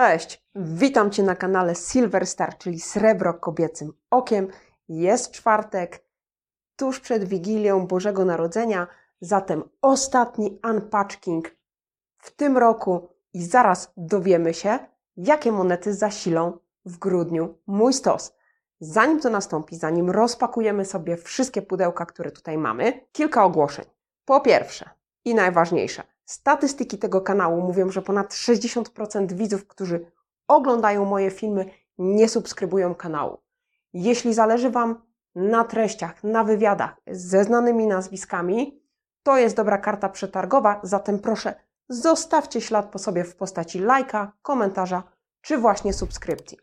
Cześć, witam Cię na kanale Silver Star, czyli Srebro Kobiecym Okiem. Jest czwartek, tuż przed Wigilią Bożego Narodzenia, zatem ostatni unpatching w tym roku i zaraz dowiemy się, jakie monety zasilą w grudniu mój stos. Zanim to nastąpi, zanim rozpakujemy sobie wszystkie pudełka, które tutaj mamy, kilka ogłoszeń. Po pierwsze i najważniejsze, statystyki tego kanału mówią, że ponad 60% widzów, którzy oglądają moje filmy, nie subskrybują kanału. Jeśli zależy Wam na treściach, na wywiadach ze znanymi nazwiskami, to jest dobra karta przetargowa, zatem proszę zostawcie ślad po sobie w postaci lajka, komentarza czy właśnie subskrypcji.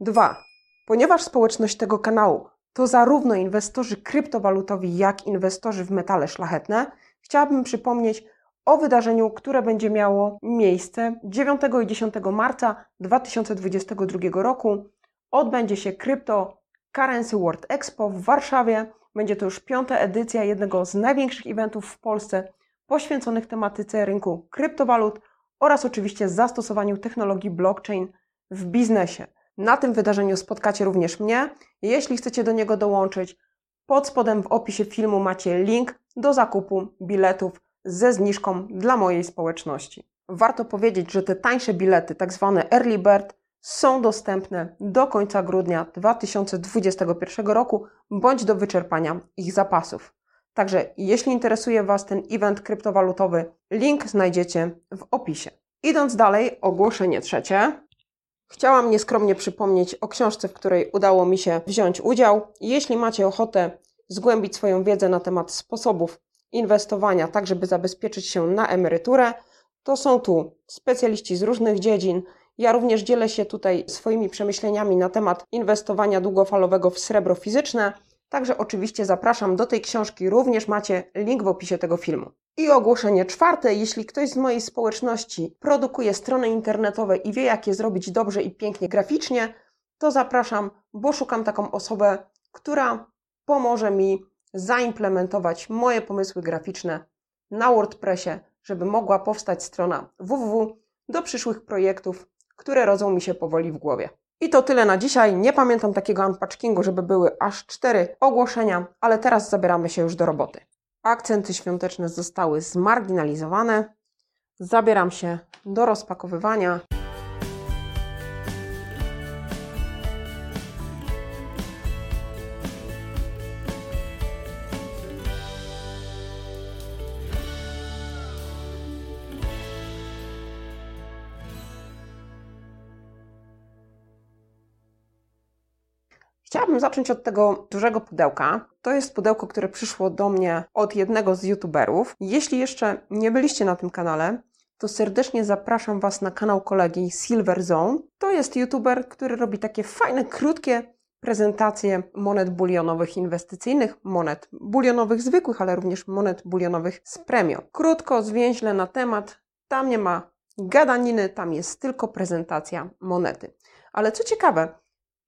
2. Ponieważ społeczność tego kanału to zarówno inwestorzy kryptowalutowi, jak inwestorzy w metale szlachetne, chciałabym przypomnieć o wydarzeniu, które będzie miało miejsce 9 i 10 marca 2022 roku. Odbędzie się Crypto Currency World Expo w Warszawie. Będzie to już piąta edycja jednego z największych eventów w Polsce poświęconych tematyce rynku kryptowalut oraz oczywiście zastosowaniu technologii blockchain w biznesie. Na tym wydarzeniu spotkacie również mnie. Jeśli chcecie do niego dołączyć, pod spodem w opisie filmu macie link do zakupu biletów ze zniżką dla mojej społeczności. Warto powiedzieć, że te tańsze bilety, tak zwane Early Bird, są dostępne do końca grudnia 2021 roku bądź do wyczerpania ich zapasów. Także jeśli interesuje Was ten event kryptowalutowy, link znajdziecie w opisie. Idąc dalej, ogłoszenie trzecie. Chciałam nieskromnie przypomnieć o książce, w której udało mi się wziąć udział. Jeśli macie ochotę zgłębić swoją wiedzę na temat sposobów inwestowania, tak żeby zabezpieczyć się na emeryturę, to są tu specjaliści z różnych dziedzin. Ja również dzielę się tutaj swoimi przemyśleniami na temat inwestowania długofalowego w srebro fizyczne. Także oczywiście zapraszam do tej książki, również macie link w opisie tego filmu. I ogłoszenie czwarte, jeśli ktoś z mojej społeczności produkuje strony internetowe i wie, jak je zrobić dobrze i pięknie graficznie, to zapraszam, bo szukam taką osobę, która pomoże mi zaimplementować moje pomysły graficzne na WordPressie, żeby mogła powstać strona www do przyszłych projektów, które rodzą mi się powoli w głowie. I to tyle na dzisiaj. Nie pamiętam takiego unpatchingu, żeby były aż cztery ogłoszenia, ale teraz zabieramy się już do roboty. Akcenty świąteczne zostały zmarginalizowane. Zabieram się do rozpakowywania. Chciałabym zacząć od tego dużego pudełka. To jest pudełko, które przyszło do mnie od jednego z youtuberów. Jeśli jeszcze nie byliście na tym kanale, to serdecznie zapraszam Was na kanał kolegi Silver Zone. To jest youtuber, który robi takie fajne, krótkie prezentacje monet bulionowych inwestycyjnych, monet bulionowych zwykłych, ale również monet bulionowych z premią. Krótko, zwięźle na temat. Tam nie ma gadaniny, tam jest tylko prezentacja monety. Ale co ciekawe,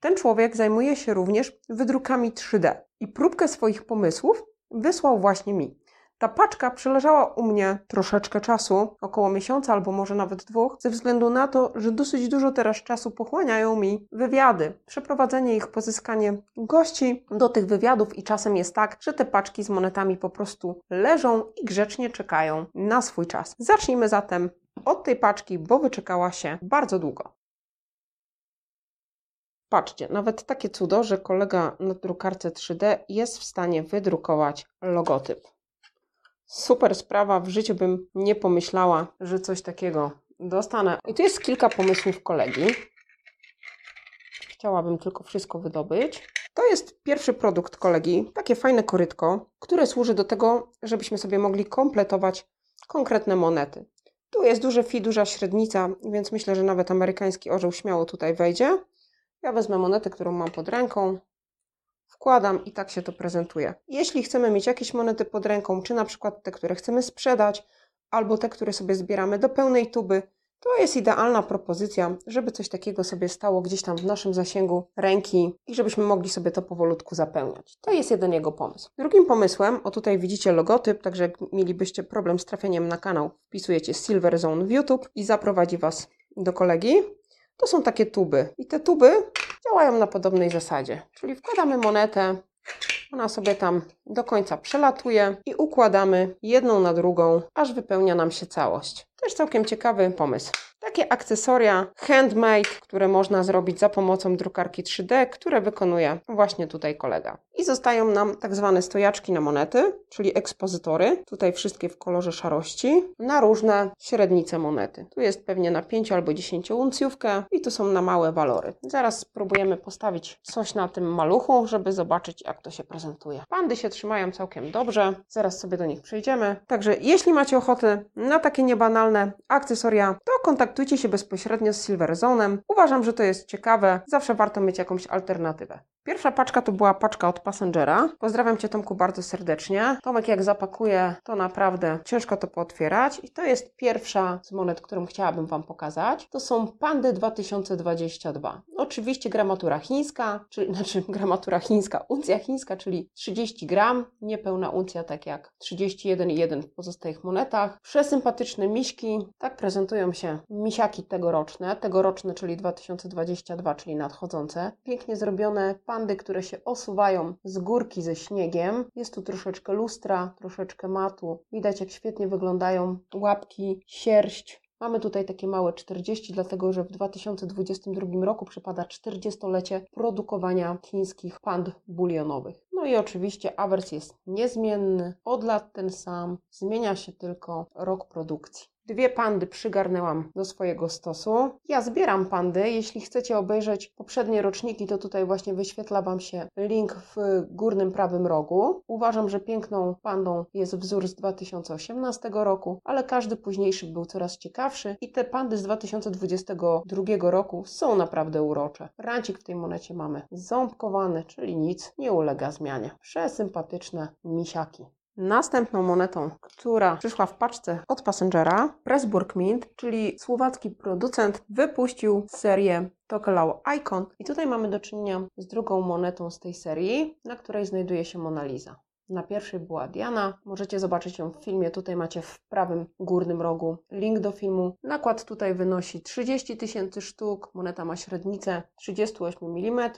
ten człowiek zajmuje się również wydrukami 3D i próbkę swoich pomysłów wysłał właśnie mi. Ta paczka przeleżała u mnie troszeczkę czasu, około miesiąca albo może nawet dwóch, ze względu na to, że dosyć dużo teraz czasu pochłaniają mi wywiady, przeprowadzenie ich, pozyskanie gości do tych wywiadów i czasem jest tak, że te paczki z monetami po prostu leżą i grzecznie czekają na swój czas. Zacznijmy zatem od tej paczki, bo wyczekała się bardzo długo. Patrzcie, nawet takie cudo, że kolega na drukarce 3D jest w stanie wydrukować logotyp. Super sprawa, w życiu bym nie pomyślała, że coś takiego dostanę. I tu jest kilka pomysłów kolegi. Chciałabym tylko wszystko wydobyć. To jest pierwszy produkt kolegi, takie fajne korytko, które służy do tego, żebyśmy sobie mogli kompletować konkretne monety. Tu jest duże fi, duża średnica, więc myślę, że nawet amerykański orzeł śmiało tutaj wejdzie. Ja wezmę monetę, którą mam pod ręką, wkładam i tak się to prezentuje. Jeśli chcemy mieć jakieś monety pod ręką, czy na przykład te, które chcemy sprzedać, albo te, które sobie zbieramy do pełnej tuby, to jest idealna propozycja, żeby coś takiego sobie stało gdzieś tam w naszym zasięgu ręki i żebyśmy mogli sobie to powolutku zapełniać. To jest jeden jego pomysł. Drugim pomysłem, o tutaj widzicie logotyp, także jak mielibyście problem z trafieniem na kanał, wpisujecie Silver Zone w YouTube i zaprowadzi Was do kolegi. To są takie tuby. I te tuby działają na podobnej zasadzie. Czyli wkładamy monetę, ona sobie tam do końca przelatuje i układamy jedną na drugą, aż wypełnia nam się całość. Też całkiem ciekawy pomysł. Takie akcesoria handmade, które można zrobić za pomocą drukarki 3D, które wykonuje właśnie tutaj kolega. I zostają nam tak zwane stojaczki na monety, czyli ekspozytory. Tutaj wszystkie w kolorze szarości, na różne średnice monety. Tu jest pewnie na 5 albo 10 uncjówkę i tu są na małe walory. Zaraz spróbujemy postawić coś na tym maluchu, żeby zobaczyć jak to się prezentuje. Pandy się trzymają całkiem dobrze, zaraz sobie do nich przejdziemy. Także jeśli macie ochotę na takie niebanalne akcesoria, to kontaktujcie się bezpośrednio z Silver Zone'em. Uważam, że to jest ciekawe, zawsze warto mieć jakąś alternatywę. Pierwsza paczka to była paczka od Passengera. Pozdrawiam Cię Tomku bardzo serdecznie. Tomek jak zapakuje, to naprawdę ciężko to pootwierać. I to jest pierwsza z monet, którą chciałabym Wam pokazać. To są Pandy 2022. Oczywiście gramatura chińska, czyli znaczy gramatura chińska, uncja chińska, czyli 30 gram, niepełna uncja, tak jak 31,1 w pozostałych monetach. Przesympatyczne miśki, tak prezentują się misiaki tegoroczne, tegoroczne, czyli 2022, czyli nadchodzące. Pięknie zrobione pandy, które się osuwają z górki ze śniegiem. Jest tu troszeczkę lustra, troszeczkę matu. Widać, jak świetnie wyglądają łapki, sierść. Mamy tutaj takie małe 40, dlatego że w 2022 roku przypada 40-lecie produkowania chińskich pand bulionowych. No i oczywiście awers jest niezmienny, od lat ten sam, zmienia się tylko rok produkcji. Dwie pandy przygarnęłam do swojego stosu. Ja zbieram pandy. Jeśli chcecie obejrzeć poprzednie roczniki, to tutaj właśnie wyświetla Wam się link w górnym prawym rogu. Uważam, że piękną pandą jest wzór z 2018 roku, ale każdy późniejszy był coraz ciekawszy i te pandy z 2022 roku są naprawdę urocze. Rancik w tej monecie mamy ząbkowany, czyli nic nie ulega zmianie. Przesympatyczne misiaki. Następną monetą, która przyszła w paczce od Passengera, Pressburg Mint, czyli słowacki producent, wypuścił serię Tokelau Icon. I tutaj mamy do czynienia z drugą monetą z tej serii, na której znajduje się Mona Lisa. Na pierwszej była Diana. Możecie zobaczyć ją w filmie. Tutaj macie w prawym górnym rogu link do filmu. Nakład tutaj wynosi 30 tysięcy sztuk. Moneta ma średnicę 38 mm.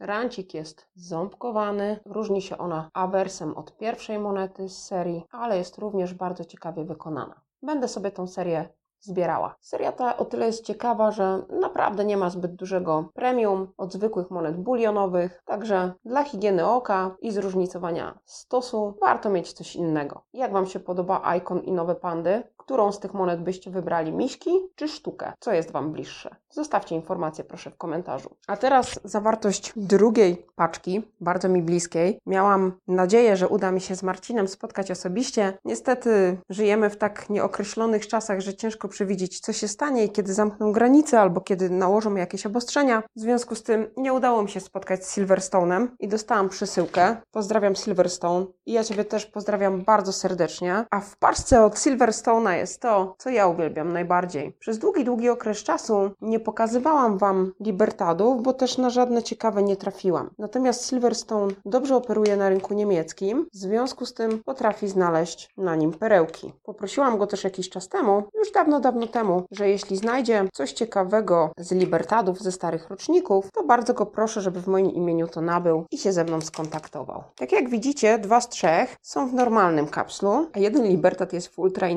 Rancik jest ząbkowany, różni się ona awersem od pierwszej monety z serii, ale jest również bardzo ciekawie wykonana. Będę sobie tą serię zbierała. Seria ta o tyle jest ciekawa, że naprawdę nie ma zbyt dużego premium od zwykłych monet bulionowych, także dla higieny oka i zróżnicowania stosu warto mieć coś innego. Jak Wam się podoba Icon i nowe pandy? Którą z tych monet byście wybrali, miśki czy sztukę? Co jest Wam bliższe? Zostawcie informację proszę w komentarzu. A teraz zawartość drugiej paczki, bardzo mi bliskiej. Miałam nadzieję, że uda mi się z Marcinem spotkać osobiście. Niestety żyjemy w tak nieokreślonych czasach, że ciężko przewidzieć, co się stanie kiedy zamkną granice albo kiedy nałożą jakieś obostrzenia. W związku z tym nie udało mi się spotkać z Silverstone'em i dostałam przesyłkę. Pozdrawiam Silverstone i ja Ciebie też pozdrawiam bardzo serdecznie. A w paczce od Silverstone'a jest to, co ja uwielbiam najbardziej. Przez długi, długi okres czasu nie pokazywałam Wam Libertadów, bo też na żadne ciekawe nie trafiłam. Natomiast Silverstone dobrze operuje na rynku niemieckim, w związku z tym potrafi znaleźć na nim perełki. Poprosiłam go też jakiś czas temu, już dawno, dawno temu, że jeśli znajdzie coś ciekawego z Libertadów ze starych roczników, to bardzo go proszę, żeby w moim imieniu to nabył i się ze mną skontaktował. Tak jak widzicie, dwa z trzech są w normalnym kapslu, a jeden Libertad jest w Ultra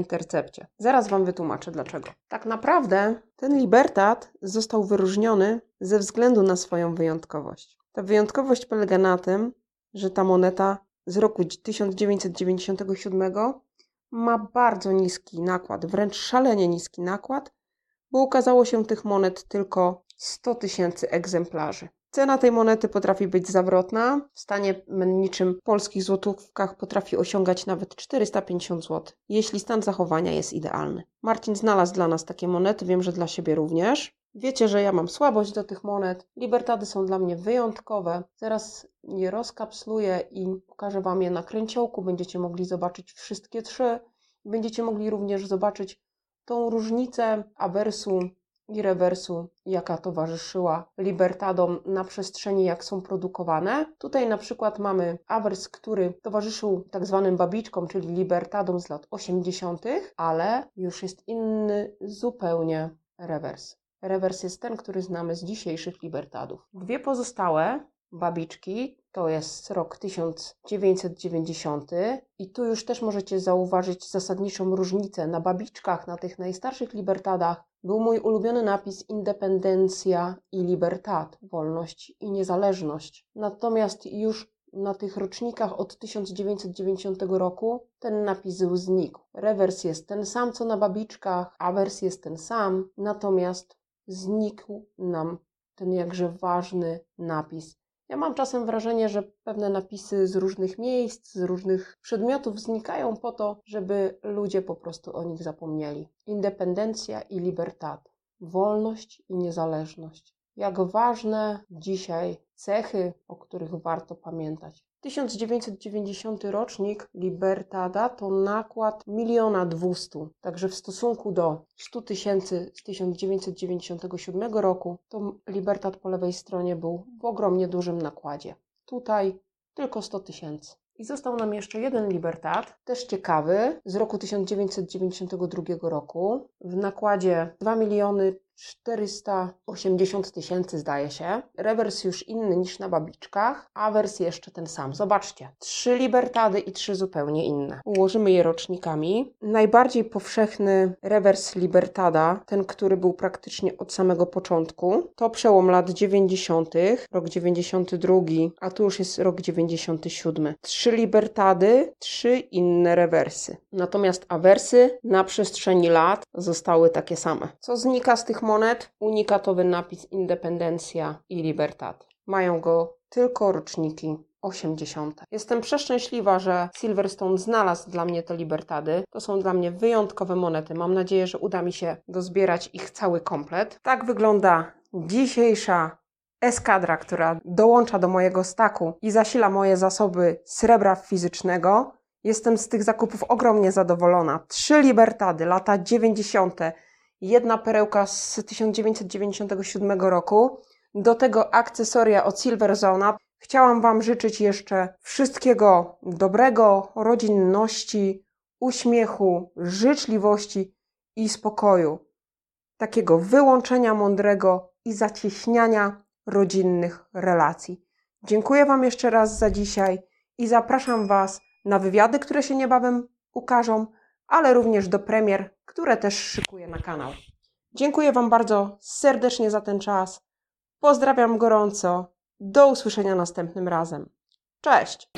Zaraz Wam wytłumaczę dlaczego. Tak naprawdę ten Libertad został wyróżniony ze względu na swoją wyjątkowość. Ta wyjątkowość polega na tym, że ta moneta z roku 1997 ma bardzo niski nakład, wręcz szalenie niski nakład, bo ukazało się tych monet tylko 100 tysięcy egzemplarzy. Cena tej monety potrafi być zawrotna. W stanie menniczym polskich złotówkach potrafi osiągać nawet 450 zł, jeśli stan zachowania jest idealny. Marcin znalazł dla nas takie monety, wiem, że dla siebie również. Wiecie, że ja mam słabość do tych monet. Libertady są dla mnie wyjątkowe. Zaraz je rozkapsluję i pokażę Wam je na kręciołku. Będziecie mogli zobaczyć wszystkie trzy. Będziecie mogli również zobaczyć tą różnicę awersu i rewersu, jaka towarzyszyła Libertadom na przestrzeni, jak są produkowane. Tutaj na przykład mamy awers, który towarzyszył tak zwanym babiczkom, czyli Libertadom z lat 80., ale już jest inny zupełnie rewers. Rewers jest ten, który znamy z dzisiejszych Libertadów. Dwie pozostałe babiczki to jest rok 1990 i tu już też możecie zauważyć zasadniczą różnicę. Na babiczkach, na tych najstarszych Libertadach był mój ulubiony napis Independencja i Libertad, wolność i niezależność. Natomiast już na tych rocznikach od 1990 roku ten napis znikł. Rewers jest ten sam co na babiczkach, awers jest ten sam, natomiast znikł nam ten jakże ważny napis. Ja mam czasem wrażenie, że pewne napisy z różnych miejsc, z różnych przedmiotów znikają po to, żeby ludzie po prostu o nich zapomnieli. Independencja i libertad, wolność i niezależność. Jak ważne dzisiaj cechy, o których warto pamiętać. 1990 rocznik Libertada to nakład miliona dwustu, także w stosunku do 100 tysięcy z 1997 roku, to Libertad po lewej stronie był w ogromnie dużym nakładzie. Tutaj tylko 100 tysięcy. I został nam jeszcze jeden Libertad, też ciekawy, z roku 1992 roku, w nakładzie 2 miliony 480 tysięcy zdaje się. Rewers już inny niż na babiczkach, a wers jeszcze ten sam. Zobaczcie, trzy libertady i trzy zupełnie inne. Ułożymy je rocznikami. Najbardziej powszechny rewers libertada, ten, który był praktycznie od samego początku, to przełom lat 90., rok 92, a tu już jest rok 97. Trzy libertady, trzy inne rewersy. Natomiast awersy na przestrzeni lat zostały takie same. Co znika z tych monet unikatowy napis Independencja i Libertad. Mają go tylko roczniki 80. Jestem przeszczęśliwa, że Silverstone znalazł dla mnie te Libertady. To są dla mnie wyjątkowe monety. Mam nadzieję, że uda mi się dozbierać ich cały komplet. Tak wygląda dzisiejsza eskadra, która dołącza do mojego staku i zasila moje zasoby srebra fizycznego. Jestem z tych zakupów ogromnie zadowolona. Trzy Libertady, lata 90 jedna perełka z 1997 roku. Do tego akcesoria od Silver Zona. Chciałam Wam życzyć jeszcze wszystkiego dobrego, rodzinności, uśmiechu, życzliwości i spokoju. Takiego wyłączenia mądrego i zacieśniania rodzinnych relacji. Dziękuję Wam jeszcze raz za dzisiaj i zapraszam Was na wywiady, które się niebawem ukażą ale również do premier, które też szykuję na kanał. Dziękuję Wam bardzo serdecznie za ten czas. Pozdrawiam gorąco. Do usłyszenia następnym razem. Cześć!